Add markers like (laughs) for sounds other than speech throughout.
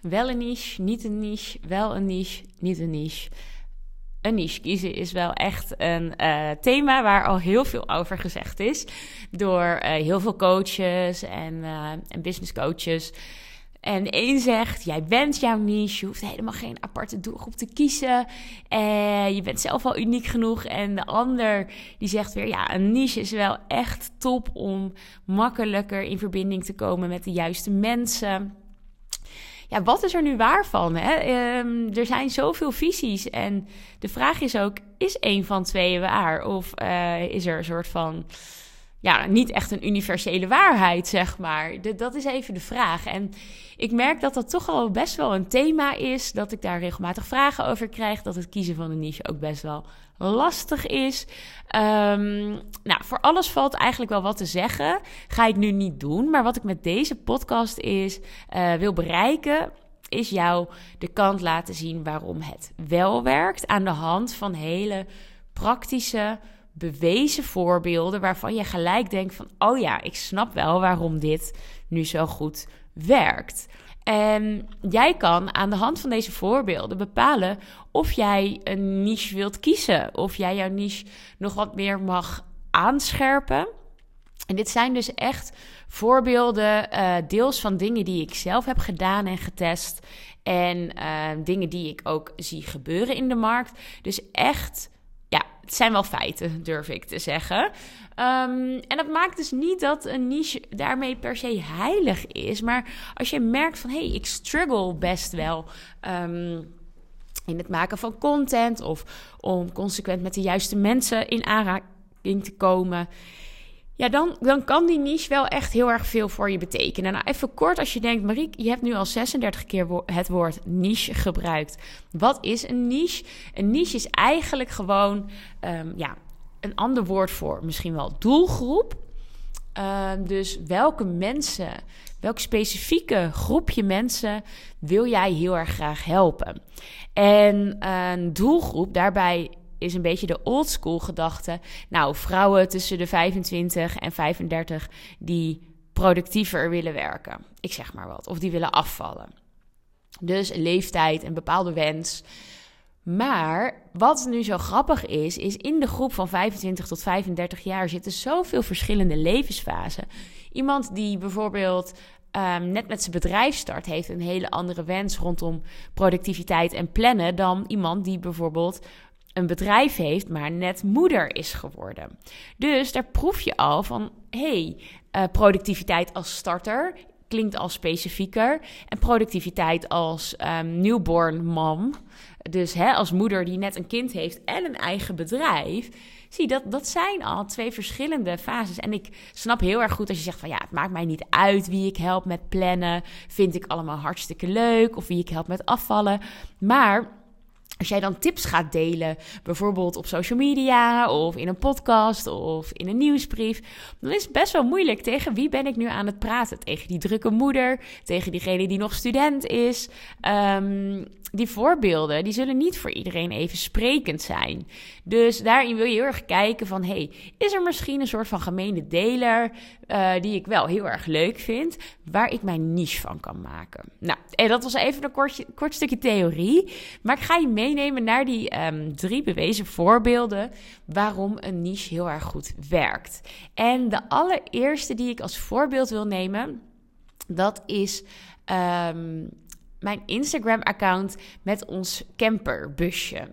Wel een niche, niet een niche, wel een niche, niet een niche. Een niche kiezen is wel echt een uh, thema waar al heel veel over gezegd is. Door uh, heel veel coaches en, uh, en business coaches. En een zegt, jij bent jouw niche, je hoeft helemaal geen aparte doelgroep te kiezen. En je bent zelf al uniek genoeg. En de ander die zegt weer, ja, een niche is wel echt top om makkelijker in verbinding te komen met de juiste mensen. Ja, wat is er nu waar van? Hè? Um, er zijn zoveel visies. En de vraag is ook, is één van twee waar? Of uh, is er een soort van ja, niet echt een universele waarheid, zeg maar. Dat is even de vraag. En ik merk dat dat toch al best wel een thema is. Dat ik daar regelmatig vragen over krijg. Dat het kiezen van een niche ook best wel lastig is. Um, nou, voor alles valt eigenlijk wel wat te zeggen. Ga ik nu niet doen. Maar wat ik met deze podcast is, uh, wil bereiken, is jou de kant laten zien waarom het wel werkt. Aan de hand van hele praktische bewezen voorbeelden waarvan je gelijk denkt van, oh ja, ik snap wel waarom dit nu zo goed werkt. En jij kan aan de hand van deze voorbeelden bepalen of jij een niche wilt kiezen, of jij jouw niche nog wat meer mag aanscherpen. En dit zijn dus echt voorbeelden, uh, deels van dingen die ik zelf heb gedaan en getest. En uh, dingen die ik ook zie gebeuren in de markt. Dus echt het zijn wel feiten, durf ik te zeggen. Um, en dat maakt dus niet dat een niche daarmee per se heilig is. Maar als je merkt van hé, hey, ik struggle best wel. Um, in het maken van content of om consequent met de juiste mensen in aanraking te komen ja, dan, dan kan die niche wel echt heel erg veel voor je betekenen. Nou, even kort als je denkt, Mariek, je hebt nu al 36 keer het woord niche gebruikt. Wat is een niche? Een niche is eigenlijk gewoon um, ja, een ander woord voor misschien wel doelgroep. Uh, dus welke mensen, welk specifieke groepje mensen wil jij heel erg graag helpen? En een doelgroep, daarbij is een beetje de old school gedachte. Nou, vrouwen tussen de 25 en 35 die productiever willen werken. Ik zeg maar wat. Of die willen afvallen. Dus leeftijd, een bepaalde wens. Maar wat nu zo grappig is, is in de groep van 25 tot 35 jaar zitten zoveel verschillende levensfasen. Iemand die bijvoorbeeld um, net met zijn bedrijf start, heeft een hele andere wens rondom productiviteit en plannen dan iemand die bijvoorbeeld een bedrijf heeft, maar net moeder is geworden. Dus daar proef je al van, hey, uh, productiviteit als starter klinkt al specifieker. En productiviteit als um, newborn mom, dus hè, als moeder die net een kind heeft en een eigen bedrijf. Zie, dat, dat zijn al twee verschillende fases. En ik snap heel erg goed als je zegt van ja, het maakt mij niet uit wie ik help met plannen. Vind ik allemaal hartstikke leuk. Of wie ik help met afvallen. Maar als jij dan tips gaat delen, bijvoorbeeld op social media of in een podcast of in een nieuwsbrief, dan is het best wel moeilijk. Tegen wie ben ik nu aan het praten? Tegen die drukke moeder, tegen diegene die nog student is. Um, die voorbeelden, die zullen niet voor iedereen even sprekend zijn. Dus daarin wil je heel erg kijken van, hey, is er misschien een soort van gemene deler uh, die ik wel heel erg leuk vind, waar ik mijn niche van kan maken? Nou, en dat was even een kort, kort stukje theorie, maar ik ga je meenemen naar die um, drie bewezen voorbeelden waarom een niche heel erg goed werkt. En de allereerste die ik als voorbeeld wil nemen, dat is um, mijn Instagram-account met ons camperbusje.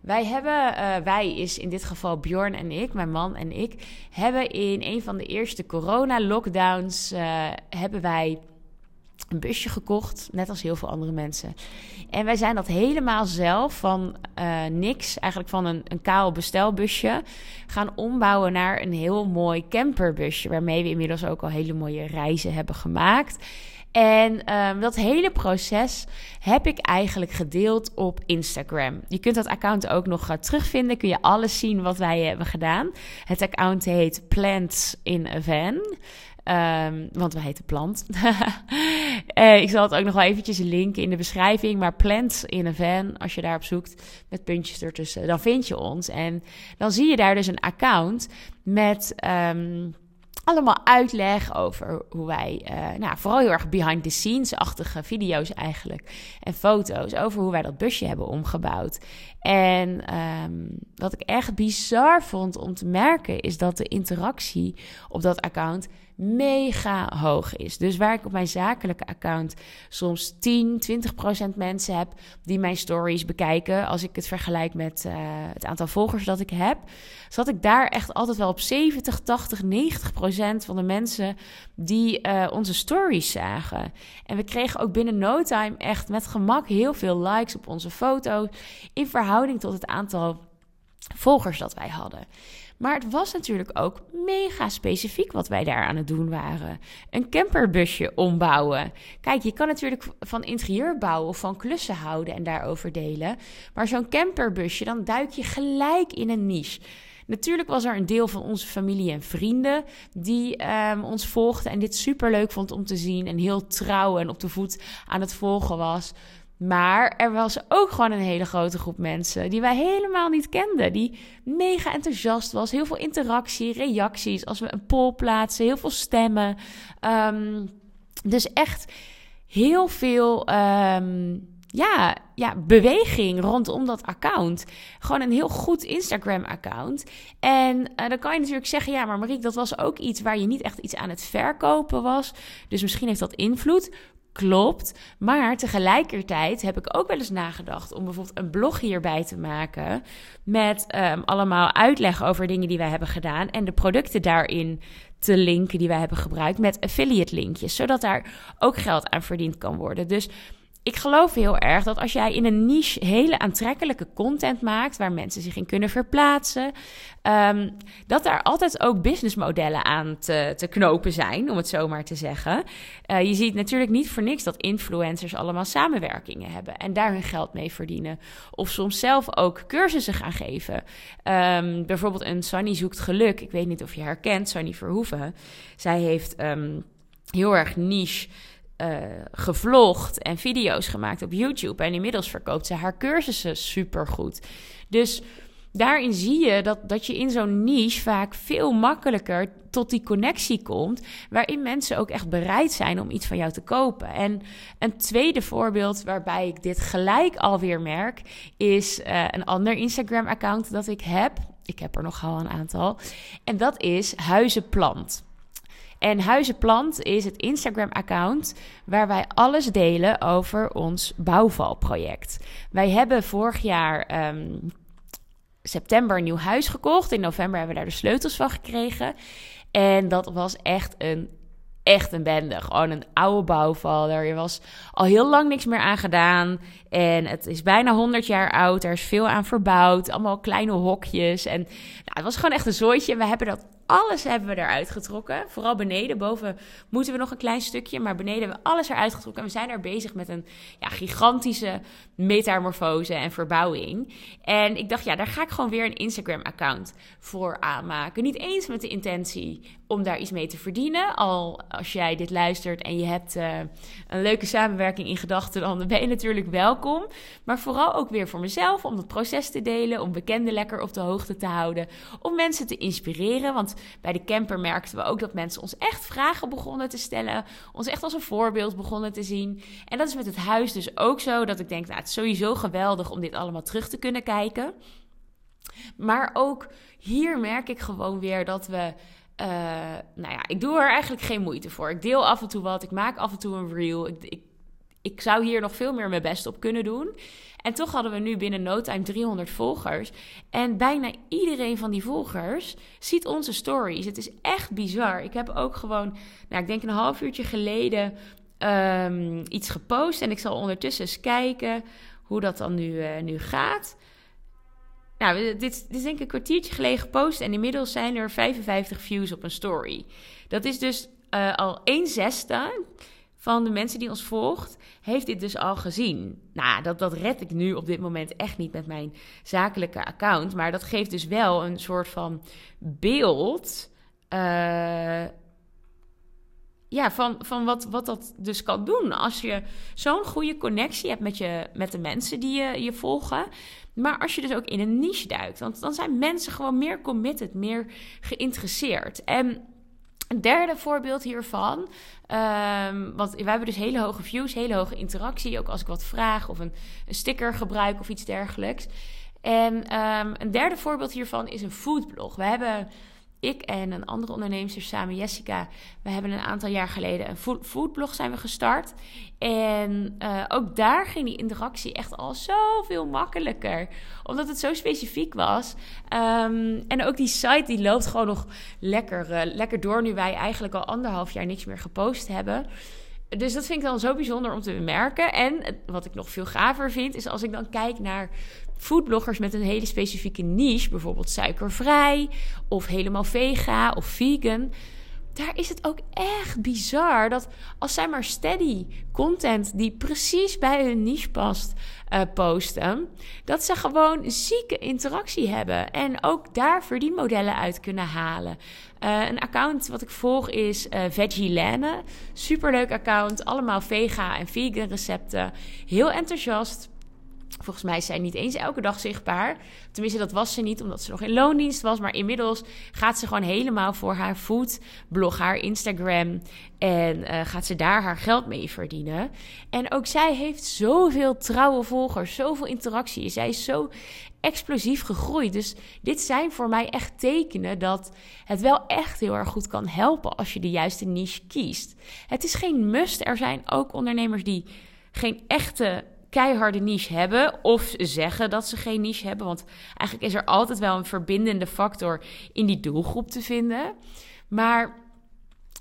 Wij hebben, uh, wij is in dit geval Bjorn en ik, mijn man en ik, hebben in een van de eerste corona-lockdowns uh, hebben wij een busje gekocht, net als heel veel andere mensen. En wij zijn dat helemaal zelf van uh, niks, eigenlijk van een, een kaal bestelbusje, gaan ombouwen naar een heel mooi camperbusje, waarmee we inmiddels ook al hele mooie reizen hebben gemaakt. En um, dat hele proces heb ik eigenlijk gedeeld op Instagram. Je kunt dat account ook nog uh, terugvinden. Kun je alles zien wat wij hebben gedaan. Het account heet Plants in a Van. Um, want we heten Plant. uh, (laughs) ik zal het ook nog wel eventjes linken in de beschrijving. Maar Plants in a Van, als je daarop zoekt met puntjes ertussen, dan vind je ons. En dan zie je daar dus een account met... Um, allemaal uitleg over hoe wij, uh, nou, vooral heel erg behind the scenes-achtige video's eigenlijk. En foto's over hoe wij dat busje hebben omgebouwd. En um, wat ik echt bizar vond om te merken, is dat de interactie op dat account mega hoog is. Dus waar ik op mijn zakelijke account soms 10, 20 procent mensen heb die mijn stories bekijken, als ik het vergelijk met uh, het aantal volgers dat ik heb, zat ik daar echt altijd wel op 70, 80, 90 procent van de mensen die uh, onze stories zagen. En we kregen ook binnen no time echt met gemak heel veel likes op onze foto's in verhouding tot het aantal volgers dat wij hadden. Maar het was natuurlijk ook mega specifiek wat wij daar aan het doen waren. Een camperbusje ombouwen. Kijk, je kan natuurlijk van interieur bouwen of van klussen houden en daarover delen. Maar zo'n camperbusje, dan duik je gelijk in een niche. Natuurlijk was er een deel van onze familie en vrienden die um, ons volgden en dit super leuk vond om te zien en heel trouw en op de voet aan het volgen was. Maar er was ook gewoon een hele grote groep mensen die wij helemaal niet kenden. Die mega enthousiast was. Heel veel interactie, reacties. Als we een poll plaatsen, heel veel stemmen. Um, dus echt heel veel um, ja, ja, beweging rondom dat account. Gewoon een heel goed Instagram-account. En uh, dan kan je natuurlijk zeggen: ja, maar Marieke, dat was ook iets waar je niet echt iets aan het verkopen was. Dus misschien heeft dat invloed. Klopt. Maar tegelijkertijd heb ik ook wel eens nagedacht om bijvoorbeeld een blog hierbij te maken. Met um, allemaal uitleg over dingen die wij hebben gedaan. En de producten daarin te linken die wij hebben gebruikt met affiliate linkjes. Zodat daar ook geld aan verdiend kan worden. Dus ik geloof heel erg dat als jij in een niche hele aantrekkelijke content maakt, waar mensen zich in kunnen verplaatsen, um, dat daar altijd ook businessmodellen aan te, te, knopen zijn, om het zo maar te zeggen. Uh, je ziet natuurlijk niet voor niks dat influencers allemaal samenwerkingen hebben en daar hun geld mee verdienen. Of soms zelf ook cursussen gaan geven. Um, bijvoorbeeld een Sunny zoekt geluk. Ik weet niet of je herkent, Sunny Verhoeven. Zij heeft um, heel erg niche uh, gevlogd en video's gemaakt op YouTube. En inmiddels verkoopt ze haar cursussen supergoed. Dus daarin zie je dat, dat je in zo'n niche vaak veel makkelijker tot die connectie komt. Waarin mensen ook echt bereid zijn om iets van jou te kopen. En een tweede voorbeeld waarbij ik dit gelijk alweer merk, is uh, een ander Instagram-account dat ik heb. Ik heb er nogal een aantal. En dat is Huizenplant. En Huizenplant is het Instagram-account waar wij alles delen over ons bouwvalproject. Wij hebben vorig jaar um, september een nieuw huis gekocht. In november hebben we daar de sleutels van gekregen. En dat was echt een echt een bende. Gewoon een oude bouwval. Er was al heel lang niks meer aan gedaan. En het is bijna 100 jaar oud. Er is veel aan verbouwd. Allemaal kleine hokjes. En nou, het was gewoon echt een zooitje. We hebben dat alles hebben we eruit getrokken. Vooral beneden. Boven moeten we nog een klein stukje. Maar beneden hebben we alles eruit getrokken. En we zijn er bezig met een ja, gigantische metamorfose en verbouwing. En ik dacht, ja, daar ga ik gewoon weer een Instagram-account voor aanmaken. Niet eens met de intentie om daar iets mee te verdienen. Al als jij dit luistert en je hebt uh, een leuke samenwerking in gedachten, dan ben je natuurlijk welkom. Maar vooral ook weer voor mezelf, om het proces te delen, om bekenden lekker op de hoogte te houden, om mensen te inspireren. Want bij de camper merkten we ook dat mensen ons echt vragen begonnen te stellen, ons echt als een voorbeeld begonnen te zien. En dat is met het huis dus ook zo, dat ik denk, nou, het is sowieso geweldig om dit allemaal terug te kunnen kijken. Maar ook hier merk ik gewoon weer dat we uh, nou ja, ik doe er eigenlijk geen moeite voor. Ik deel af en toe wat, ik maak af en toe een reel. Ik, ik, zou hier nog veel meer mijn best op kunnen doen. En toch hadden we nu binnen no time 300 volgers. En bijna iedereen van die volgers ziet onze stories. Het is echt bizar. Ik heb ook gewoon, nou, ik denk een half uurtje geleden um, iets gepost. En ik zal ondertussen eens kijken hoe dat dan nu, uh, nu gaat. Nou, dit, is denk ik een kwartiertje geleden gepost en inmiddels zijn er 55 views op een story. Dat is dus uh, al 1 zesde van de mensen die ons volgt, heeft dit dus al gezien. Nou, dat, dat red ik nu op dit moment echt niet met mijn zakelijke account. Maar dat geeft dus wel een soort van beeld. Uh, ja, van, van wat, wat dat dus kan doen. Als je zo'n goede connectie hebt met, je, met de mensen die je, je volgen. Maar als je dus ook in een niche duikt. Want dan zijn mensen gewoon meer committed, meer geïnteresseerd. En Een derde voorbeeld hiervan, um, want wij hebben dus hele hoge views, hele hoge interactie, ook als ik wat vraag of een, een sticker gebruik of iets dergelijks. En um, een derde voorbeeld hiervan is een foodblog. We hebben ik en een andere ondernemer samen, Jessica, we hebben een aantal jaar geleden een foodblog zijn we gestart. En uh, ook daar ging die interactie echt al zoveel makkelijker. Omdat het zo specifiek was. Um, en ook die site die loopt gewoon nog lekker, uh, lekker door nu wij eigenlijk al anderhalf jaar niks meer gepost hebben. Dus dat vind ik dan zo bijzonder om te bemerken. En wat ik nog veel gaver vind, is als ik dan kijk naar foodbloggers met een hele specifieke niche, bijvoorbeeld suikervrij of helemaal vega of vegan. Daar is het ook echt bizar dat als zij maar steady content die precies bij hun niche past uh, posten, dat ze gewoon zieke interactie hebben en ook daar verdienmodellen uit kunnen halen. Uh, een account wat ik volg is uh, Veggie Superleuk account, allemaal vega en vegan recepten. Heel enthousiast. Volgens mij is zij niet eens elke dag zichtbaar. Tenminste, dat was ze niet omdat ze nog in loondienst was. Maar inmiddels gaat ze gewoon helemaal voor haar foodblog, haar Instagram. En uh, gaat ze daar haar geld mee verdienen. En ook zij heeft zoveel trouwe volgers, zoveel interactie. Zij is zo explosief gegroeid. Dus dit zijn voor mij echt tekenen dat het wel echt heel erg goed kan helpen als je de juiste niche kiest. Het is geen must. Er zijn ook ondernemers die geen echte keiharde niche hebben of zeggen dat ze geen niche hebben. Want eigenlijk is er altijd wel een verbindende factor in die doelgroep te vinden. Maar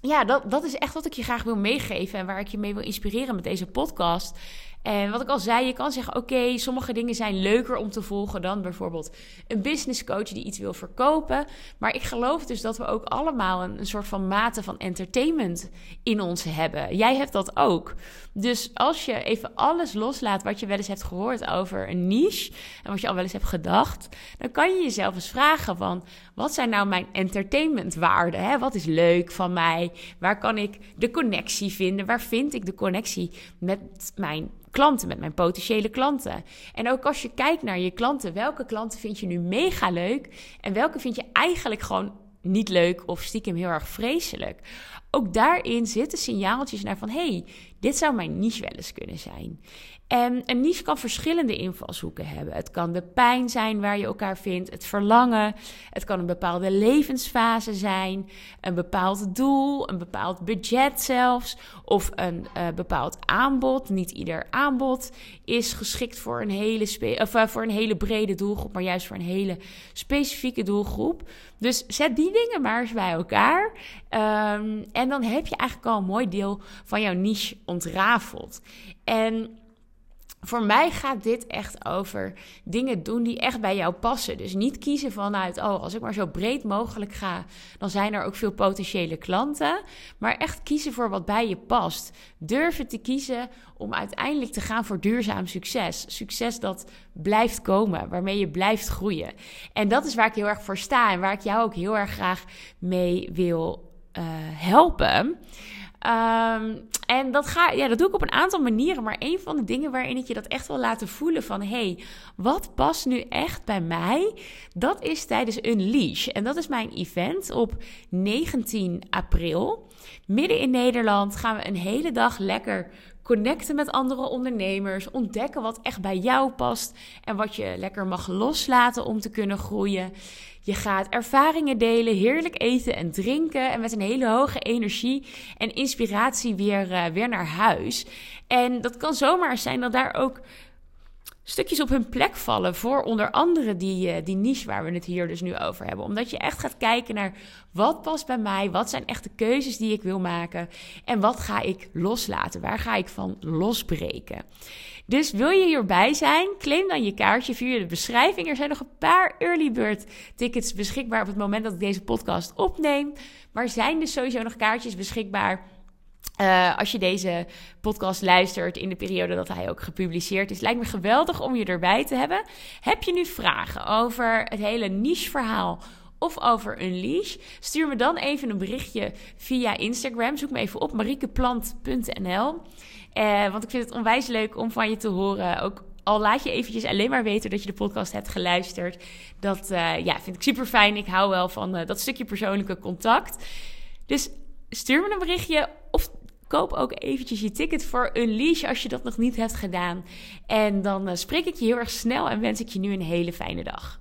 ja, dat, dat is echt wat ik je graag wil meegeven en waar ik je mee wil inspireren met deze podcast. En wat ik al zei, je kan zeggen: oké, sommige dingen zijn leuker om te volgen dan bijvoorbeeld een business coach die iets wil verkopen. Maar ik geloof dus dat we ook allemaal een, een, soort van mate van entertainment in ons hebben. Jij hebt dat ook. Dus als je even alles loslaat wat je wel eens hebt gehoord over een niche en wat je al wel eens hebt gedacht, dan kan je jezelf eens vragen: van wat zijn nou mijn entertainmentwaarden? Hè? Wat is leuk van mij? Waar kan ik de connectie vinden? Waar vind ik de connectie met mijn klanten, met mijn potentiële klanten. En ook als je kijkt naar je klanten, welke klanten vind je nu mega leuk en welke vind je eigenlijk gewoon niet leuk of stiekem heel erg vreselijk. Ook daarin zitten signaaltjes naar van hey, dit zou mijn niche wel eens kunnen zijn. En een niche kan verschillende invalshoeken hebben. Het kan de pijn zijn waar je elkaar vindt, het verlangen. Het kan een bepaalde levensfase zijn, een bepaald doel, een bepaald budget zelfs, of een uh, bepaald aanbod. Niet ieder aanbod is geschikt voor een, hele of, uh, voor een hele brede doelgroep, maar juist voor een hele specifieke doelgroep. Dus zet die dingen maar eens bij elkaar. Um, en dan heb je eigenlijk al een mooi deel van jouw niche ontrafeld. En voor mij gaat dit echt over dingen doen die echt bij jou passen. Dus niet kiezen vanuit, oh, als ik maar zo breed mogelijk ga, dan zijn er ook veel potentiële klanten. Maar echt kiezen voor wat bij je past. Durven te kiezen om uiteindelijk te gaan voor duurzaam succes. Succes dat blijft komen, waarmee je blijft groeien. En dat is waar ik heel erg voor sta en waar ik jou ook heel erg graag mee wil uh, helpen. Um, en dat, ga, ja, dat doe ik op een aantal manieren. Maar een van de dingen waarin ik je dat echt wil laten voelen van... hé, hey, wat past nu echt bij mij? Dat is tijdens Unleash. En dat is mijn event op 19 april. Midden in Nederland gaan we een hele dag lekker connecten met andere ondernemers, ontdekken wat echt bij jou past en wat je lekker mag loslaten om te kunnen groeien. Je gaat ervaringen delen, heerlijk eten en drinken en met een hele hoge energie en inspiratie weer, uh, weer naar huis. En dat kan zomaar zijn dat daar ook stukjes op hun plek vallen voor onder andere die, uh, die niche waar we het hier dus nu over hebben. Omdat je echt gaat kijken naar wat past bij mij, wat zijn echt de keuzes die ik wil maken en wat ga ik loslaten, waar ga ik van losbreken. Dus wil je hierbij zijn? Claim dan je kaartje via de beschrijving. Er zijn nog een paar early bird tickets beschikbaar op het moment dat ik deze podcast opneem. Maar zijn dus sowieso nog kaartjes beschikbaar? Uh, als je deze podcast luistert in de periode dat hij ook gepubliceerd is, lijkt me geweldig om je erbij te hebben. Heb je nu vragen over het hele niche-verhaal of over Unleash? Stuur me dan even een berichtje via Instagram. Zoek me even op mariekeplant.nl. Uh, want ik vind het onwijs leuk om van je te horen. Ook al laat je eventjes alleen maar weten dat je de podcast hebt geluisterd. Dat uh, ja, vind ik super fijn. Ik hou wel van dat stukje persoonlijke contact. Dus stuur me een berichtje of koop ook eventjes je ticket voor Unleash als je dat nog niet hebt gedaan. En dan spreek ik je heel erg snel en wens ik je nu een hele fijne dag.